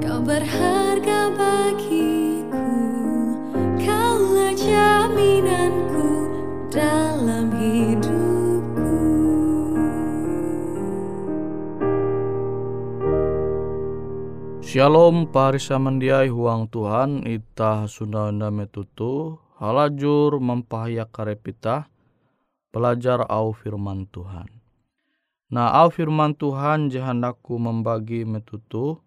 Kau berharga bagiku Kaulah jaminanku dalam hidupku. Shalom parisa mendiai huang Tuhan Ita sunanda metutu Halajur mempahaya karepita Pelajar au firman Tuhan. Nah, au firman Tuhan jahanaku membagi metutu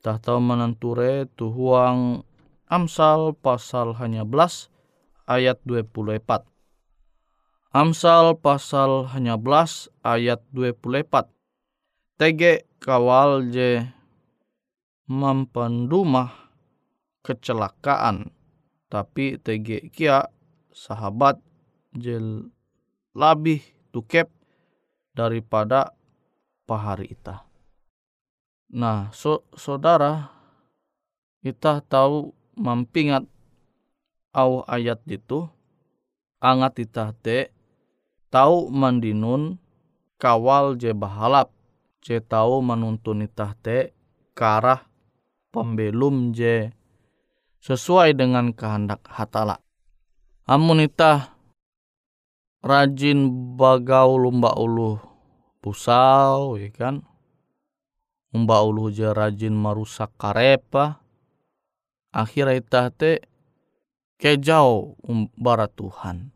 tah tahu menenture tuhuang Amsal pasal hanya belas ayat 24. Amsal pasal hanya belas ayat 24. Tege kawal je mempendumah kecelakaan tapi tege kia sahabat jel labih tukep daripada pahari ita. Nah, so, saudara, kita tahu mampingat au ayat itu, angat ita te tahu mandinun kawal je bahalap, je tahu menuntun ita te karah pembelum je sesuai dengan kehendak hatala. Amun ita rajin bagau lumba ulu pusau ya kan umba ulu je rajin merusak karepa akhirnya ita te kejau umbara Tuhan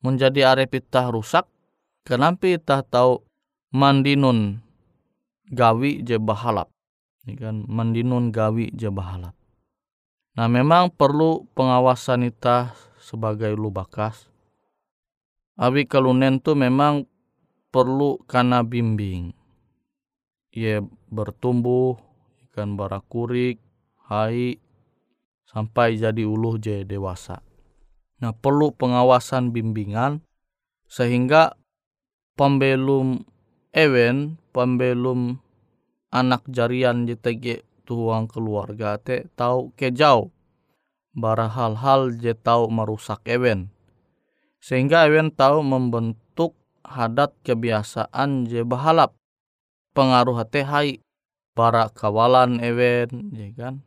menjadi arep ita rusak kenapa ita tahu mandinun gawi je bahalap kan mendinun gawi je bahalap. Nah memang perlu pengawasan kita sebagai lu bakas. Abi kalunen tu memang perlu karena bimbing. Ia bertumbuh ikan barakurik, hai sampai jadi uluh je dewasa. Nah perlu pengawasan bimbingan sehingga pembelum ewen, pembelum anak jarian JTG tuang keluarga te tahu kejau. Bara hal-hal je tahu merusak ewen. Sehingga ewen tahu membentuk hadat kebiasaan je bahalap pengaruh hai para kawalan ewen ya kan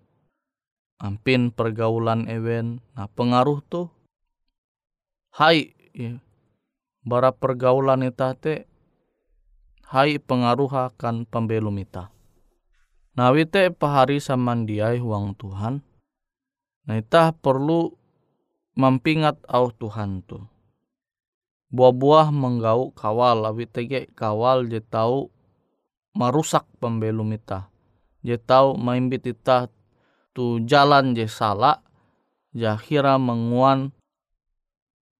ampin pergaulan ewen nah pengaruh tuh hai ya. bara pergaulan ita te hai pengaruh akan pembelum ita Nah wite pahari samandiai huang Tuhan. Nah itah perlu mampingat au Tuhan tu. Buah-buah menggau kawal, awit tege kawal je tau marusak pembelum ita. Je tau maimbit ita tu jalan je salah, jahira menguan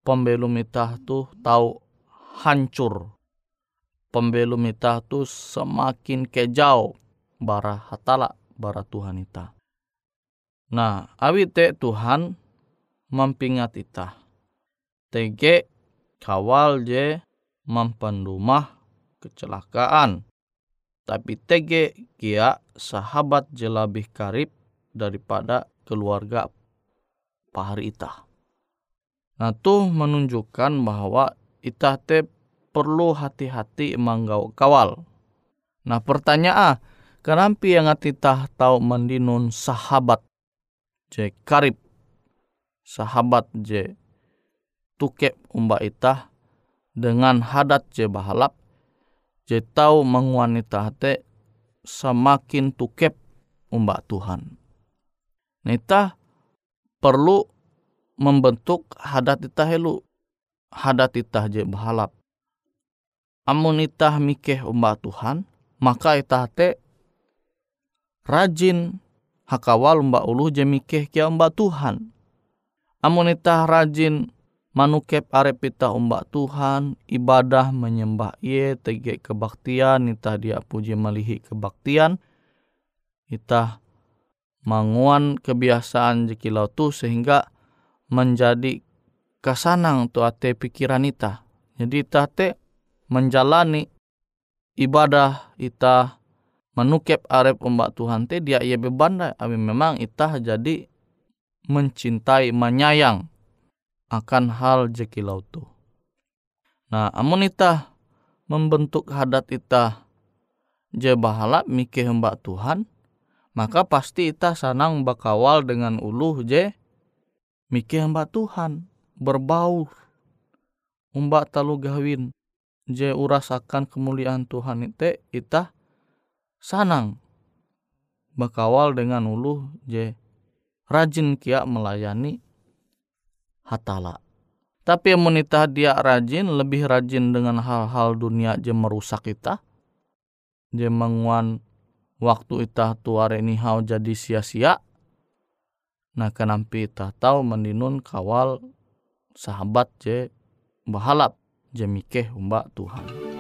pembelum ita tu tau hancur. Pembelum ita tu semakin kejau bara hatala bara Tuhan ita. Nah, awi te Tuhan mampingat ita. Tege kawal je mampandumah kecelakaan. Tapi tege kia sahabat je lebih karib daripada keluarga pahari ita. Nah tuh menunjukkan bahwa ita te perlu hati-hati manggau kawal. Nah pertanyaan Kenapa yang tah tahu mendinun sahabat je karib sahabat je tukep umba itah dengan hadat je bahalap je tahu menguanita te semakin tukep umba Tuhan. Nita perlu membentuk hadat itah helu hadat itah je bahalap. Amun itah mikeh umba Tuhan, maka itah te rajin hakawal mbak ulu jemikeh kia mbak Tuhan. Amun ita rajin manukep arep ita umbak Tuhan, ibadah menyembah ye, tege kebaktian, ita dia puji melihi kebaktian, ita manguan kebiasaan jekilau tu sehingga menjadi kasanang tu ate pikiran ita. Jadi ita te menjalani ibadah ita menukep arep umbak Tuhan te dia ia bebanda abi memang itah jadi mencintai menyayang akan hal jekilau tu. Nah, amun itah membentuk hadat itah je bahala mikir mbak Tuhan, maka pasti itah sanang bakawal dengan uluh je mikir mbak Tuhan, berbaur. Umbak talu gawin je urasakan kemuliaan Tuhan itu itah sanang bakawal dengan ulu je rajin kia melayani hatala. Tapi yang menitah dia rajin, lebih rajin dengan hal-hal dunia je merusak kita. Je menguan waktu ita tuare hau jadi sia-sia. Nah kenampi ita tahu mendinun kawal sahabat je bahalap je mikeh umbak Tuhan.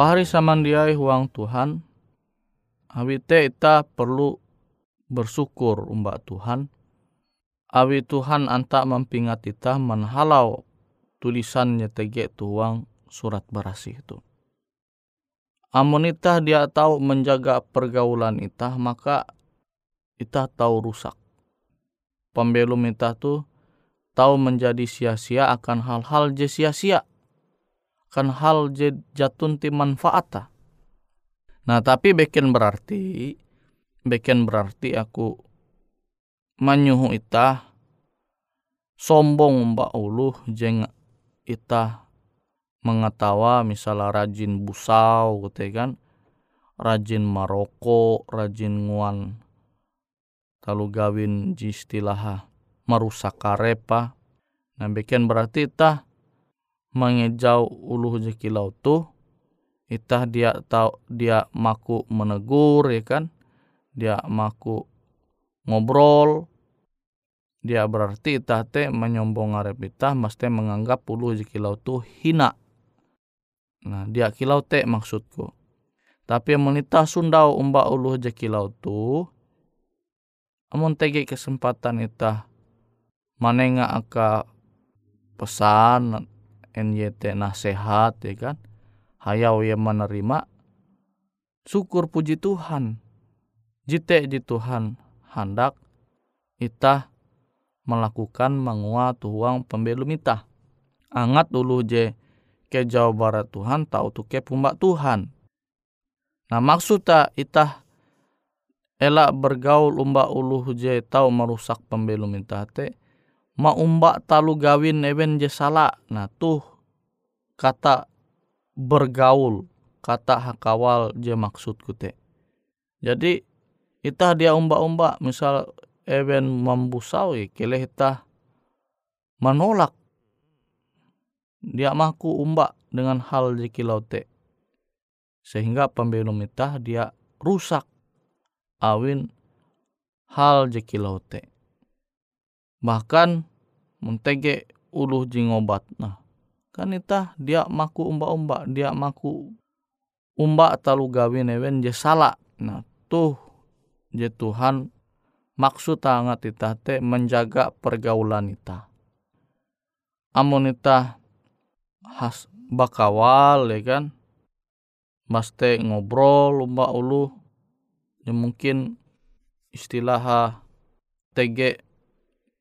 Pahari samandiai huang Tuhan awi te ita perlu bersyukur umba Tuhan. Awi Tuhan anta mempingat ita menhalau tulisannya tege tuang surat berasih itu amun ita dia tahu menjaga pergaulan ita maka ita tahu rusak. Pembelum ita tuh tahu menjadi sia-sia akan hal-hal je sia-sia kan hal jatun ti manfaata. Nah tapi beken berarti beken berarti aku menyuhu ita sombong mbak ulu jeng ita mengetawa misalnya rajin busau gitu ya kan rajin maroko rajin nguan talu gawin jistilah merusak karepa nah bikin berarti ita mengejau ulu jekilau tu itah dia tahu dia maku menegur ya kan? Dia maku ngobrol dia berarti itah te menyombong arep itah mesti menganggap ulu jekilau tu hina. Nah dia kilau te maksudku. Tapi menita sundau umba ulu jekilau tu amun tege kesempatan itah manenga aka pesan NYT nasihat ya kan? Hayau yang menerima syukur puji Tuhan. Jite di Tuhan hendak itah melakukan mengua tuang pembelum itah. Angat dulu je ke Jawa Barat Tuhan tahu tuh ke pumbak Tuhan. Nah maksud tak itah elak bergaul umba ulu je tahu merusak pembelum itah te ma umbak talu gawin even je salah. Nah tuh kata bergaul, kata hakawal je maksud kute. Jadi itah dia umbak-umbak misal even membusau kele itah menolak dia maku umbak dengan hal kilau te sehingga pembelum itah dia rusak awin hal kilau te bahkan muntege uluh jingobat nah kan ita dia maku umba-umba dia maku umba talu gawin ewen je salah nah tuh je Tuhan maksud tangat ita te menjaga pergaulan ita amun ita has bakawal ya kan? Maste ngobrol umba ulu ya mungkin istilah tege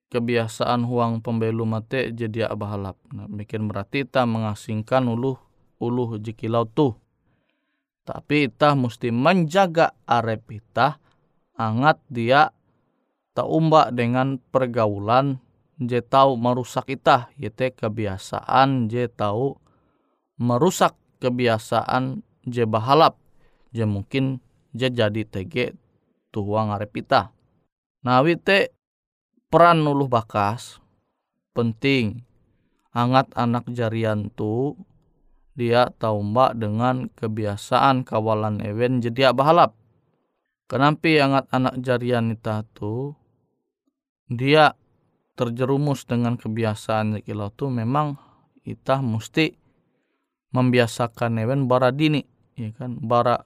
kebiasaan huang pembelu mate jadi abahalap. Nah, bikin berarti kita mengasingkan uluh uluh jikilau tuh. Tapi kita mesti menjaga arep kita angat dia tak umbak dengan pergaulan je tahu merusak kita yaitu kebiasaan je tahu merusak kebiasaan je bahalap je mungkin je jadi tege tuang arep kita. Nah wite peran nuluh bakas penting. Angat anak jarian tu dia mbak dengan kebiasaan kawalan ewen jadi bahalap. Kenapa angat anak jarian itu tu dia terjerumus dengan kebiasaan kilau tu memang kita mesti membiasakan ewen bara dini ya kan? Bara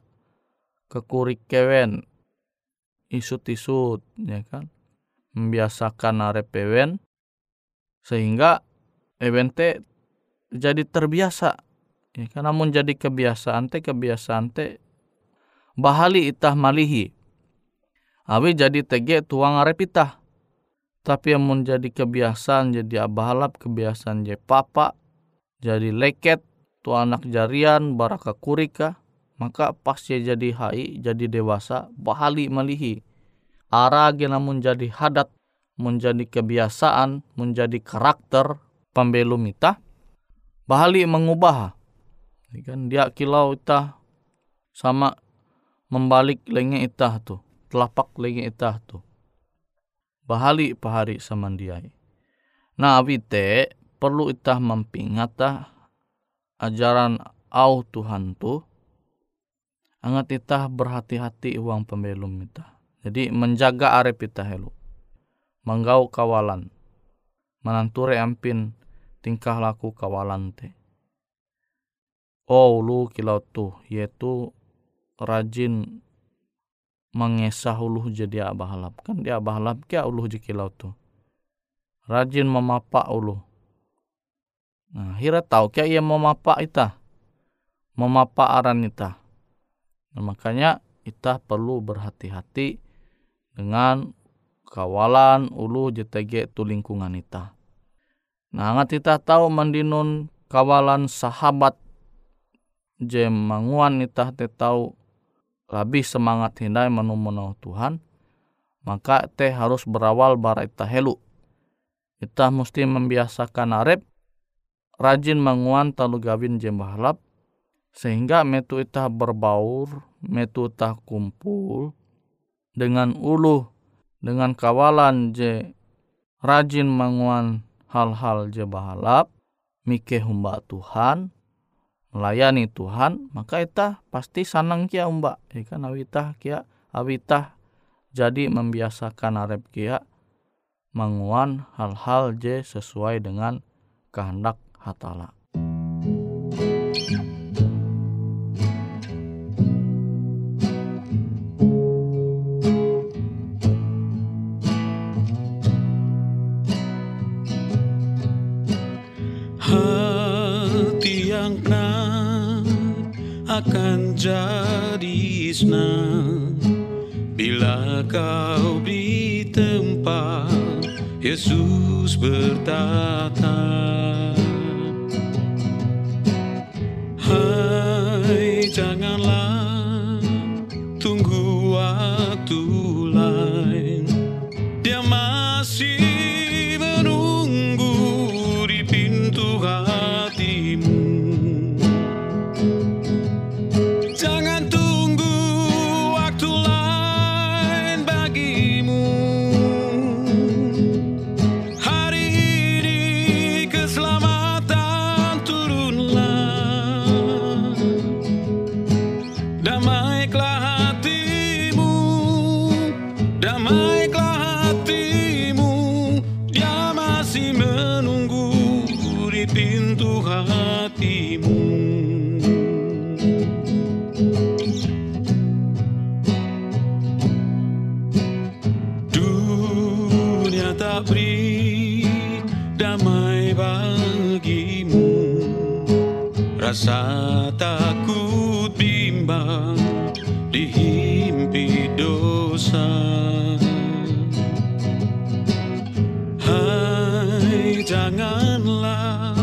kekurik kewen isut-isut ya kan membiasakan arep ewen sehingga ewen te jadi terbiasa. Ya kan namun jadi kebiasaan te kebiasaan te bahali itah malihi. Awi jadi tege tuang arep itah. Tapi yang menjadi kebiasaan jadi abahalap kebiasaan je papa jadi leket tu anak jarian baraka kurika maka pas jadi hai jadi dewasa bahali malihi arage namun jadi hadat menjadi kebiasaan menjadi karakter pembelum ita bahali mengubah. Kan dia kilau ita sama membalik lenge ita tu telapak lenge ita tu. Bahali pahari samandiai nah awite perlu ita mempingata ajaran au Tuhan tu angat ita berhati-hati uang pembelum ita jadi menjaga arep kita helu. Manggau kawalan. Menanture ampin tingkah laku kawalan te. oh ulu kilau tuh yaitu rajin mengesah uluh jadi abah halap kan dia abah halap kia uluh kilau tuh rajin memapak uluh nah hira tahu kia ia memapak ita memapak aran ita nah, makanya ita perlu berhati-hati dengan kawalan ulu JTG tu lingkungan ita. Nah ngat ita tahu mandinun kawalan sahabat je manguan ita te tahu lebih semangat hindai menu menu Tuhan maka teh harus berawal bara ita helu. Ita mesti membiasakan arep rajin manguan talu gawin je bahalap sehingga metu ita berbaur, metu ita kumpul dengan ulu, dengan kawalan je rajin manguan hal-hal je bahalap, mike humba Tuhan, melayani Tuhan, maka ita pasti sanang kia umba, ikan awita kia awita jadi membiasakan arep kia manguan hal-hal je sesuai dengan kehendak hatala. Kau di tempat Yesus bertata. Janganlah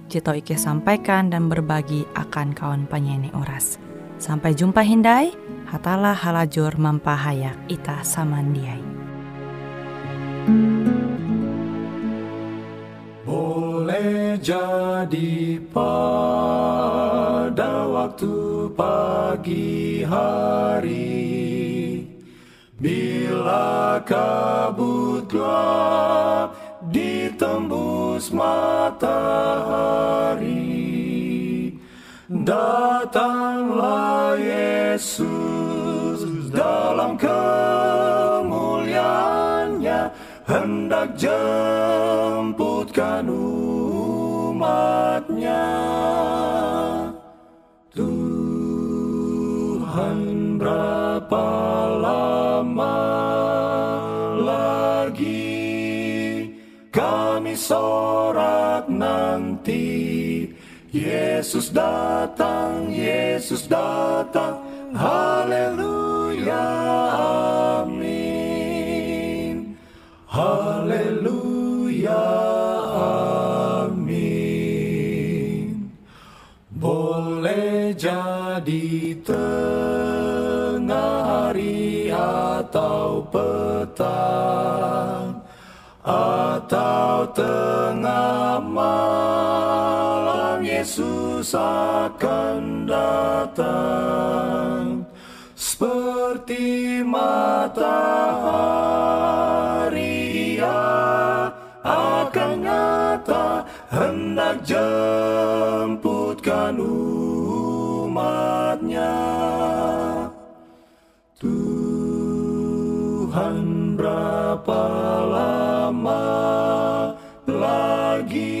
tau Ike sampaikan dan berbagi akan kawan penyanyi Uras. Sampai jumpa Hindai, hatalah halajur mampahayak ita samandiai. Boleh jadi pada waktu pagi hari Bila kabut gelap ditembus matahari Datanglah Yesus dalam kemuliaannya hendak jemputkan umatnya. Tuhan berapa lama lagi kami nanti Yesus datang, Yesus datang, haleluya, amin. Haleluya, amin. Boleh jadi tengah hari atau petang, atau tengah malam Yesus akan datang seperti matahari ia akan nyata hendak jemputkan umatnya. Tuhan berapa lama lagi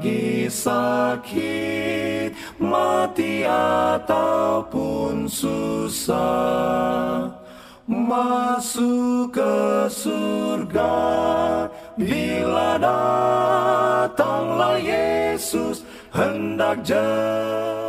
lagi sakit, mati ataupun susah. Masuk ke surga Bila datanglah Yesus hendak jauh